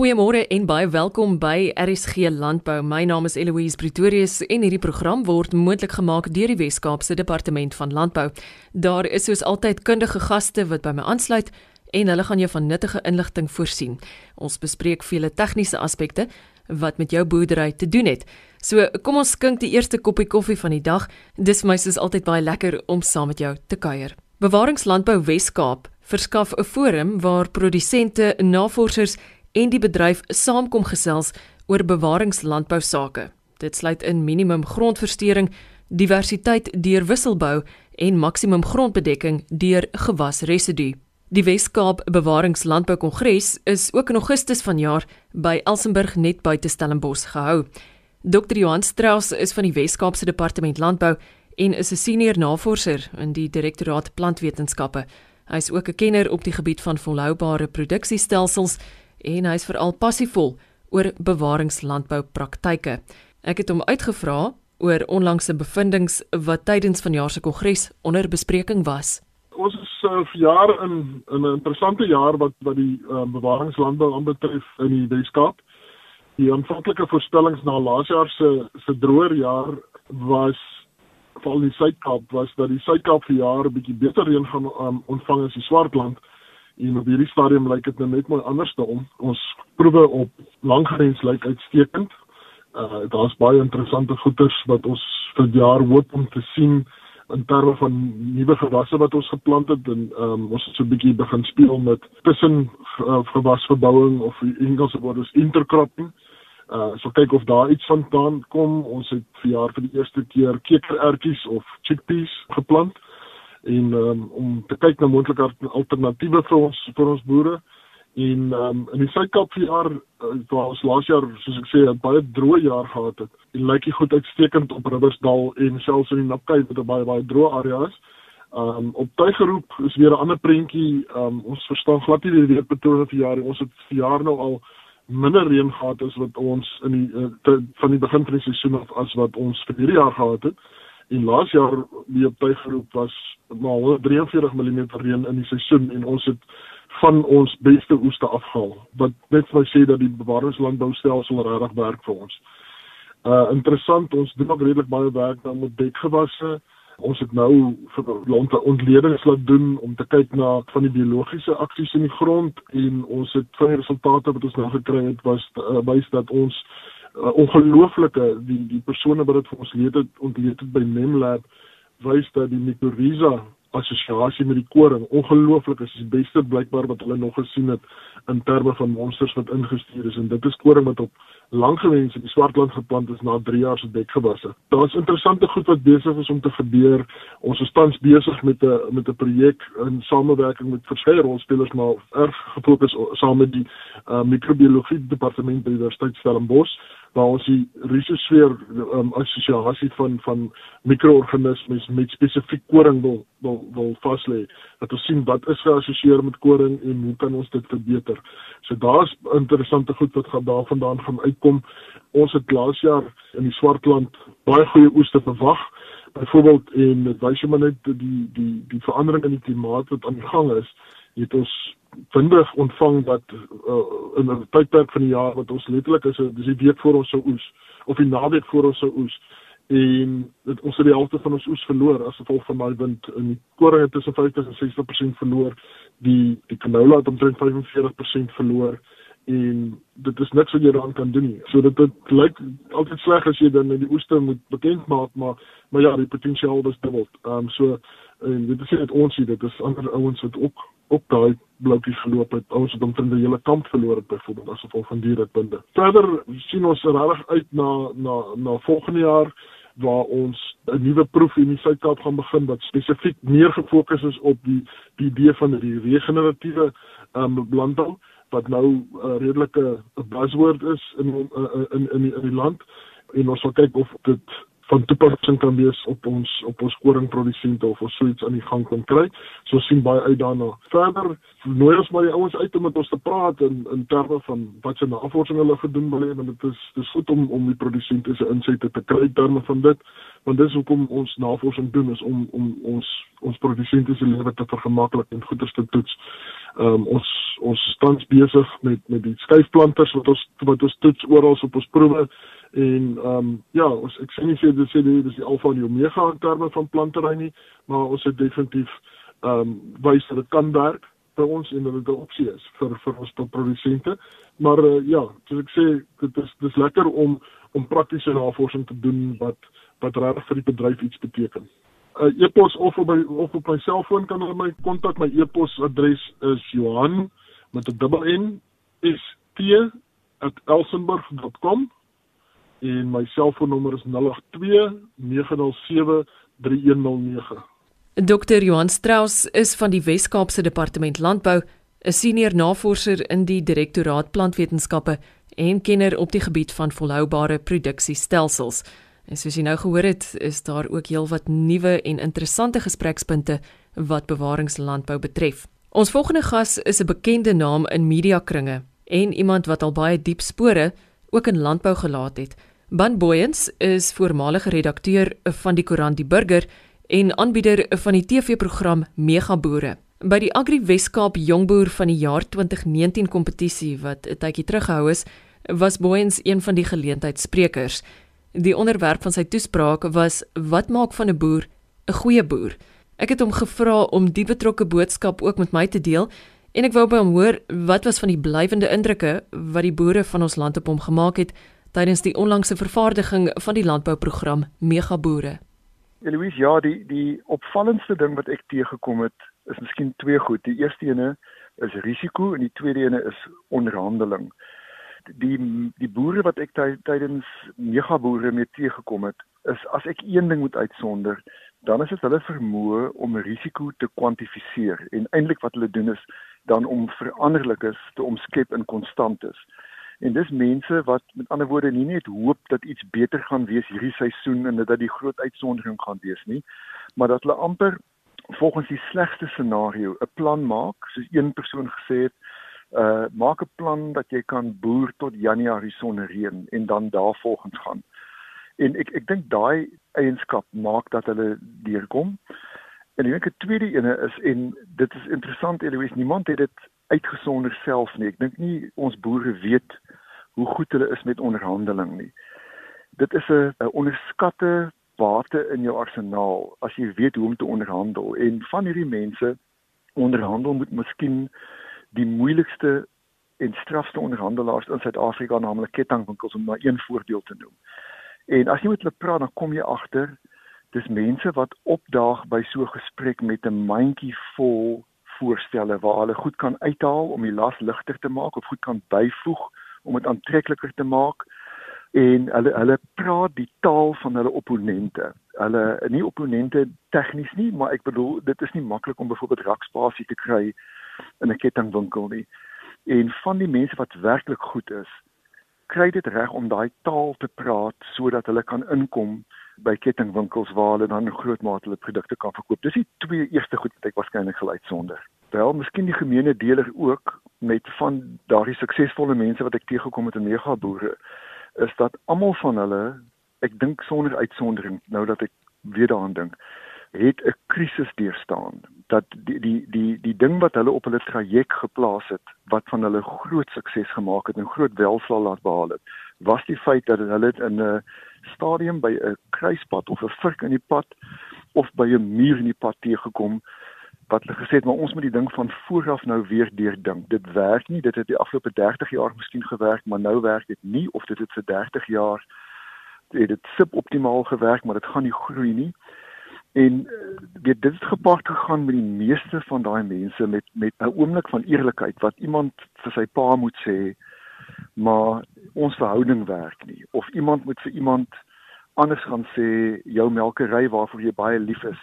Goeiemôre en baie welkom by RSG Landbou. My naam is Eloise Pretorius en hierdie program word moontlik gemaak deur die Wes-Kaapse Departement van Landbou. Daar is soos altyd kundige gaste wat by my aansluit en hulle gaan jou van nuttige inligting voorsien. Ons bespreek vele tegniese aspekte wat met jou boerdery te doen het. So, kom ons skink die eerste koppie koffie van die dag. Dis vir my soos altyd baie lekker om saam met jou te kuier. Bewaringslandbou Wes-Kaap verskaf 'n forum waar produsente, navorsers en die bedryf saamkom gesels oor bewaringslandbou sake. Dit sluit in minimum grondversteuring, diversiteit deur wisselbou en maksimum grondbedekking deur gewasresidu. Die Wes-Kaap Bewaringslandbou Kongres is ook in Augustus vanjaar by Elsenburg net buite Stellenbosch gehou. Dr. Johan Strauss is van die Wes-Kaapse Departement Landbou en is 'n senior navorser in die Direktoraat Plantwetenskappe. Hy is ook 'n kenner op die gebied van volhoubare produksiestelsels en hy's veral passievol oor bewaringslandbou praktyke. Ek het hom uitgevra oor onlangse bevindinge wat tydens vanjaar se kongres onder bespreking was. Ons is uh, vir jaar in in 'n interessante jaar wat wat die uh, bewaringslandbou aanbetref in die Weskaap. Die aanvanklike voorspellings na laas jaar se se droër jaar was veral in die Suid-Kaap was dat die Suid-Kaap vir jaar 'n bietjie beter reën gaan um, ontvang as die Swartland. En op hierdie stadium lyk dit nou net mooi anders te om. Ons proewe op langgrens lyk uitstekend. Uh daar's baie interessante goeders wat ons vir jaar hoop om te sien in terme van nuwe gewasse wat ons geplant het en um, ons het so 'n bietjie begin speel met tussen uh, gewasverbouing of Engels word ons intercropping. Uh so kyk of daar iets vandaan kom. Ons het vir jaar vir die eerste keer kekerertjies of chickpeas geplant en um, om te kyk na moontlike alternatiewe vir ons vir ons boere en um, in die Suid-Kaap vir jaar uh, waar ons laas jaar soos ek sê 'n baie droë jaar gehad het en lyk dit goed uitstekend op Ribbersdal en selfs in die Napkei wat 'n baie baie droë area is. Um op Tuigeroep is weer 'n ander prentjie. Um ons verstaan glad nie die weerpatrone vir jaar. Ons het vir jaar nou al minder reën gehad as wat ons in die uh, te, van die begin van die seisoen af as wat ons vir hierdie jaar gehad het. En laas jaar die op Tuigeroep was maar 143 mm reën in die seisoen en ons het van ons beste oeste afgehaal wat net my sê dat die bewaringslandboustelsel regtig werk vir ons. Uh interessant, ons doen ook redelik baie werk dan met dekgewasse. Ons het nou vir lonte ontledings laat doen om te kyk na van die biologiese aksies in die grond en ons het van die resultate wat ons nou gekry het was uh, wys dat ons uh, ongelooflike die die persone wat dit vir ons leer het ontleed het by Nemlab wys dat die Mycorrhiza assosiasie met die koring ongelooflik is. Dit is die beste blykbaar wat hulle nog gesien het in terme van monsters wat ingestuur is en dit is koring wat op langgewense in die Swartland geplant is na 3 jaar se dekgewasse. Daar's interessante goed wat besig is om te gebeur. Ons is tans besig met 'n met 'n projek in samewerking met verskeie rolspelers maar erg gefokus saam met die uh, microbiologie departement by die Universiteit Stellenbosch waar ons die risosfeer um, assosiasie van van mikroorganismes met spesifiek koring wil wil wil vas lê. Dat ons sien wat is geassosieer met koring en hoe kan ons dit verbeter. So daar's interessante goed wat gaan daarvandaan gaan uitkom. Ons het laas jaar in die Swartland baie goeie oeste verwag. Byvoorbeeld en dit wys maar net die die die verandering in die klimaat wat aan die gang is, het ons vinnig ontvang dat uh, in 'n tydperk van die jaar wat ons letterlik is dis die week voor ons sou oes of die naweek voor ons sou oes en dit ons het die helfte van ons oes verloor as gevolg van daai wind in die koring het tussen 50 en 60% verloor die die canola het omtrent 45% verloor en dit is niks wat jy daaraan kan doen nie. So dit dit lyk altyd sleg as jy dan die oeste moet bekend maak, maar maar ja, die potensiaal is dubbel. Ehm um, so en dit is net ons hier, dit is ander ouens wat ook op daai bloukies geloop het. Ons het omtrent die hele kamp verloor het byvoorbeeld as gevolg van dierekunde. Verder sien ons regtig uit na na na volgende jaar waar ons 'n nuwe proef in die Suid-Kaap gaan begin wat spesifiek meer gefokus is op die die idee van die regeneratiewe um, landbou wat nou 'n uh, redelike buzzword is in in in in die, in die land. En ons wil kyk of dit van toepassing kan wees op ons op ons koringprodusente of ons suits aan die gang kan kry. So sien baie uit daarna. Verder nooi ons maar die ouens uit om met ons te praat in in terme van wat se navorsing hulle gedoen wil hê want dit is dis goed om om die produsente se insette te kry terme van dit. Want dis hoekom ons navorsing doen is om om ons ons produsente se lewe te vergemaklik en goeders te toets. Ehm um, ons ons tans besig met met die skuifplanters wat ons wat ons toets oral op ons proewe en ehm um, ja, ons ek sê nie vir dit sê dis die alfa en die omega in terme van plantery nie, maar ons het definitief ehm um, wys dat dit kan werk vir ons en dat dit 'n opsie is vir vir ons produsente. Maar uh, ja, soos ek sê, dit is dis lekker om om praktiese navorsing te doen wat wat regtig vir die bedryf iets beteken. Uh, e-pos of op my of op my selfoon kan hulle my kontak. My e-posadres is Johan met 'n dubbel N is t@elsenburg.com en my selfoonnommer is 082 907 3109. Dr. Johan Strauss is van die Wes-Kaapse Departement Landbou, 'n senior navorser in die Direktoraat Plantwetenskappe en kenner op die gebied van volhoubare produksiestelsels. En soos jy nou gehoor het, is daar ook heelwat nuwe en interessante gesprekspunte wat bewaringslandbou betref. Ons volgende gas is 'n bekende naam in mediakringe en iemand wat al baie diep spore ook in landbou gelaat het. Ban Booyens is voormalige redakteur van die koerant Die Burger en aanbieder van die TV-program Mega Boere. By die Agri Weskaap Jongboer van die jaar 2019 kompetisie wat 'n tydjie teruggehou is, was Booyens een van die geleentheidssprekers. Die onderwerp van sy toespraak was: "Wat maak van 'n boer 'n goeie boer?" Ek het hom gevra om die betrokke boodskap ook met my te deel en ek wou by hom hoor wat was van die blywende indrukke wat die boere van ons land op hom gemaak het tydens die onlangse vervaardiging van die landbouprogram Mega Boere. Eloise, ja, die die opvallendste ding wat ek teëgekom het, is miskien twee goed. Die eerste ene is risiko en die tweede ene is onderhandeling. Die die boere wat ek tydens megaboere mee teëgekom het, is as ek een ding moet uitsonder, dan is dit hulle vermoë om risiko te kwantifiseer en eintlik wat hulle doen is dan om veranderlikes te omskep in konstantes. En dis mense wat met ander woorde nie net hoop dat iets beter gaan wees hierdie seisoen en dat die groot uitsondering gaan wees nie, maar dat hulle amper volgens die slegste scenario 'n plan maak, soos een persoon gesê het, uh maak 'n plan dat jy kan boer tot Januarie sonder reën en dan daarvolgens gaan. En ek ek dink daai eienskap maak dat hulle deurkom. En ek dink 'n tweede ene is en dit is interessant Eloise, niemand het dit uitgesonder self nie. Ek dink nie ons boere weet hoe goed hulle is met onderhandeling nie. Dit is 'n onderskatte bate in jou arsenaal as jy weet hoe om te onderhandel en van hierdie mense onderhandel moet miskien die moeilikste en strafste onderhandelaars in Suid-Afrika naamlik kettingwinkels om maar een voorbeeld te noem. En as jy met hulle praat dan kom jy agter dis mense wat opdaag by so 'n gesprek met 'n mandjie vol voorstelle waar hulle goed kan uithaal om die las ligter te maak of goed kan byvoeg om dit aantrekliker te maak en hulle hulle praat die taal van hulle opponente. Hulle nie opponente tegnies nie, maar ek bedoel dit is nie maklik om byvoorbeeld rakspasie te kry in 'n kettingwinkel nie. En van die mense wat werklik goed is, kry dit reg om daai taal te praat sodat hulle kan inkom by kettingwinkels waar hulle dan groot mate hulle produkte kan verkoop. Dis die twee eerste goed wat ek waarskynlik geluid sonder. Wel, miskien die gemeene deler ook met van daardie suksesvolle mense wat ek teëgekom het in mega boere is dat almal van hulle, ek dink sonder uitsondering, nou dat ek weer daaraan dink, het 'n krisis deurstaan. Dat die die die die ding wat hulle op hulle traject geplaas het, wat van hulle groot sukses gemaak het en groot welslaag laat behaal het, was die feit dat hulle in 'n stadium by 'n kruispunt of 'n vurk in die pad of by 'n muur in die pad teëgekom wat hulle gesê het maar ons moet die ding van vooraf nou weer deurdink. Dit werk nie. Dit het die afgelope 30 jaar miskien gewerk, maar nou werk dit nie of dit het vir 30 jaar het dit suboptimaal gewerk, maar dit gaan nie groei nie. En eh, weet dit het gepaard gegaan met die meeste van daai mense met met 'n oomblik van eerlikheid wat iemand vir sy pa moet sê maar ons verhouding werk nie. Of iemand moet vir iemand anders gaan sê jou melkery waarvoor jy baie lief is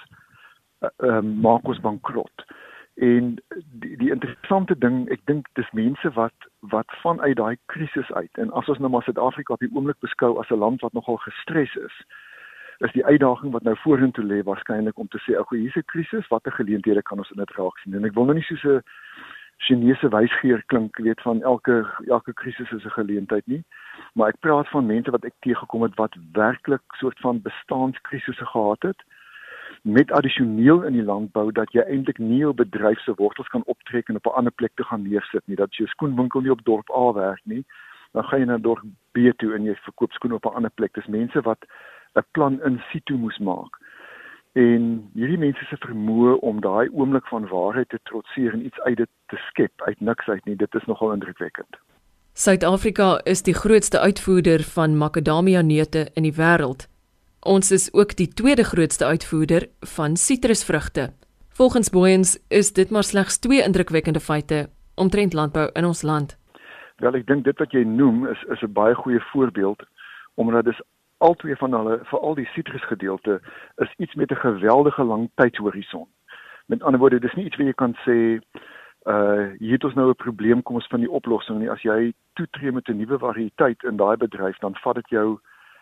uh, uh, maak ons bankrot. En die, die interessante ding ek dink dis mense wat wat vanuit daai krisis uit en as ons nou maar Suid-Afrika op die oomblik beskou as 'n land wat nogal gestres is is die uitdaging wat nou vorentoe lê waarskynlik om te sê okay hier's 'n krisis watter geleenthede kan ons in dit raak sien en ek wil nou nie so 'n Chinese wysgeer klink, weet van elke elke krisis is 'n geleentheid nie. Maar ek praat van mense wat ek teëgekom het wat werklik soort van bestaanskrisisse gehad het met addisioneel in die landbou dat jy eintlik nie jou bedryf se wortels kan optrek en op 'n ander plek te gaan neersit nie. Dat 'n skoenwinkel nie op dorp A werk nie, dan gaan jy na dorp B toe en jy verkoop skoene op 'n ander plek. Dis mense wat 'n plan in situ moes maak. En hierdie mense se vermoë om daai oomblik van waarheid te trotseer en iets uit dit te skep uit niks uit nie, dit is nogal indrukwekkend. Suid-Afrika is die grootste uitvoerder van makadamia neute in die wêreld. Ons is ook die tweede grootste uitvoerder van sitrusvrugte. Volgens Booyens is dit maar slegs twee indrukwekkende feite omtrent landbou in ons land. Wel, ek dink dit wat jy noem is is 'n baie goeie voorbeeld omdat dit albei van hulle, veral die sitrusgedeelte, is iets met 'n geweldige lang tydshorison. Met ander woorde, dis nie iets wat jy kan sê uh hier het ons nou 'n probleem, kom ons vind die oplossing nie. As jy toetree met 'n nuwe variëteit in daai bedryf, dan vat dit jou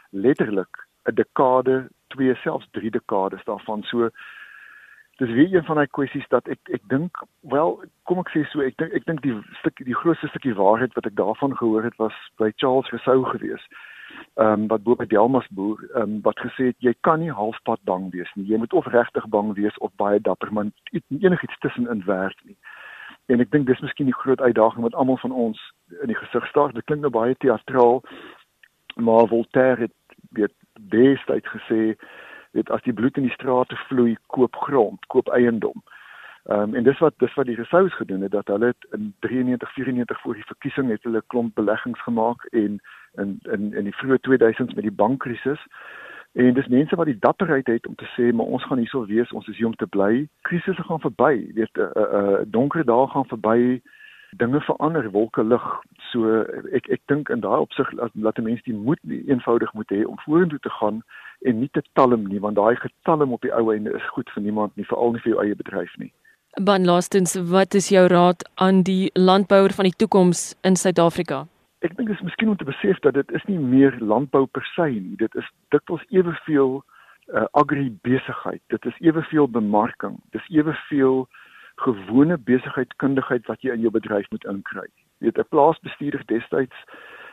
letterlik 'n dekade, twee selfs drie dekades daarvan. So dis weer een van daai kwessies dat ek ek dink wel kom ek sê so ek dink ek dink die stuk die grootste stukkie waarheid wat ek daarvan gehoor het was by Charles Gesou gewees. Ehm um, wat bo by Delmas boer ehm um, wat gesê het jy kan nie halfpad bang wees nie. Jy moet of regtig bang wees of baie dapper man enigiets tussenin werk nie. En ek dink dis miskien die groot uitdaging wat almal van ons in die gesig staar. Dit klink nou baie teatraal, maar Voltaire het weet destyds gesê weet as die bloed in die strate vloei koop grond koop eiendom Ehm um, en dis wat dis wat die Resous gedoen het dat hulle in 93 94 voor die verkiesing het hulle klomp beleggings gemaak en in in in die vroeë 2000s met die bankkrisis en dis mense wat die dapperheid het om te sê maar ons gaan hierso wees ons is hier om te bly krisisse gaan verby weet 'n uh, uh, uh, donker dae gaan verby dinge verander, wolke lig. So ek ek dink in daai opsig laat 'n mens die moed eenvoudig moet hê om vorentoe te gaan en nie te talm nie, want daai getalm op die ou einde is goed vir niemand nie, veral nie vir jou eie bedryf nie. Ban laastens, wat is jou raad aan die landbouer van die toekoms in Suid-Afrika? Ek dink dit is miskien om te besef dat dit is nie meer landbou per se nie. Dit is dikwels eweveel uh, agribesigheid. Dit is eweveel bemarking. Dit is eweveel gewone besigheidkundigheid wat jy in jou bedryf moet inkry. Jy weet 'n plaasbestuurder destyds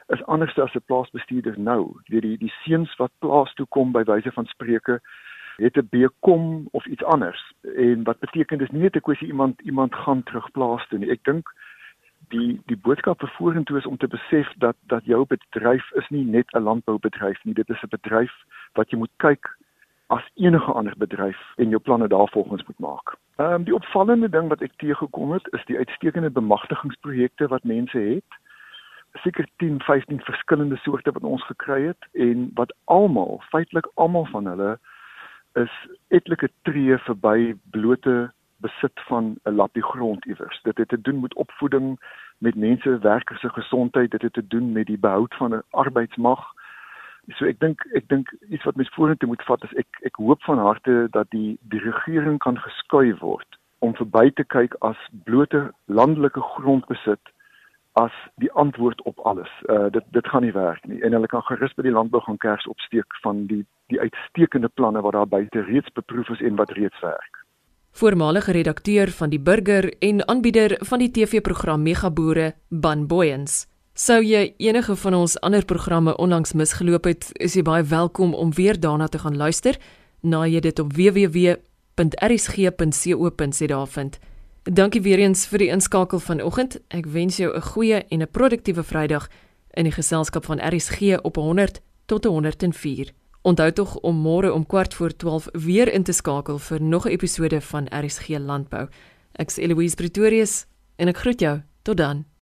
is anders as 'n plaasbestuurder nou. Jy weet die die seuns wat plaas toe kom by wyse van spreuke het 'n bekom of iets anders en wat beteken dis nie net 'n kwessie iemand iemand gaan terug plaas toe nie. Ek dink die die boodskap vir vorentoe is om te besef dat dat jou bedryf is nie net 'n landboubedryf nie. Dit is 'n bedryf wat jy moet kyk as enige ander bedryf en jou planne daarvolgens moet maak. Ehm um, die opvallende ding wat ek teëgekom het is die uitstekende bemagtigingsprojekte wat mense het. Seker 10, 15 verskillende soorte wat ons gekry het en wat almal, feitelik almal van hulle is etlike tree verby blote besit van 'n lappie grond iewers. Dit het te doen met opvoeding, met mense werkers se gesondheid, dit het te doen met die behoud van 'n arbeidsmag. So ek dink ek dink iets wat mens vorentoe moet vat is ek ek hoop van harte dat die die regering kan geskuif word om verby te kyk as blote landelike grondbesit as die antwoord op alles. Uh dit dit gaan nie werk nie en hulle kan gerus by die landbou gaan kers opsteek van die die uitstekende planne wat daar buite reeds beproef is en wat reeds werk. Voormalige redakteur van die Burger en aanbieder van die TV-program Megaboere, Ban Boyens. Sou jy enige van ons ander programme onlangs misgeloop het, is jy baie welkom om weer daarna te gaan luister. Na jy dit op www.rsg.co.za vind. Dankie weer eens vir die inskakel vanoggend. Ek wens jou 'n goeie en 'n produktiewe Vrydag in die geselskap van RSG op 100 tot 104. Onthou tog om môre om kwart voor 12 weer in te skakel vir nog 'n episode van RSG Landbou. Ek's Eloise Pretorius en ek groet jou. Tot dan.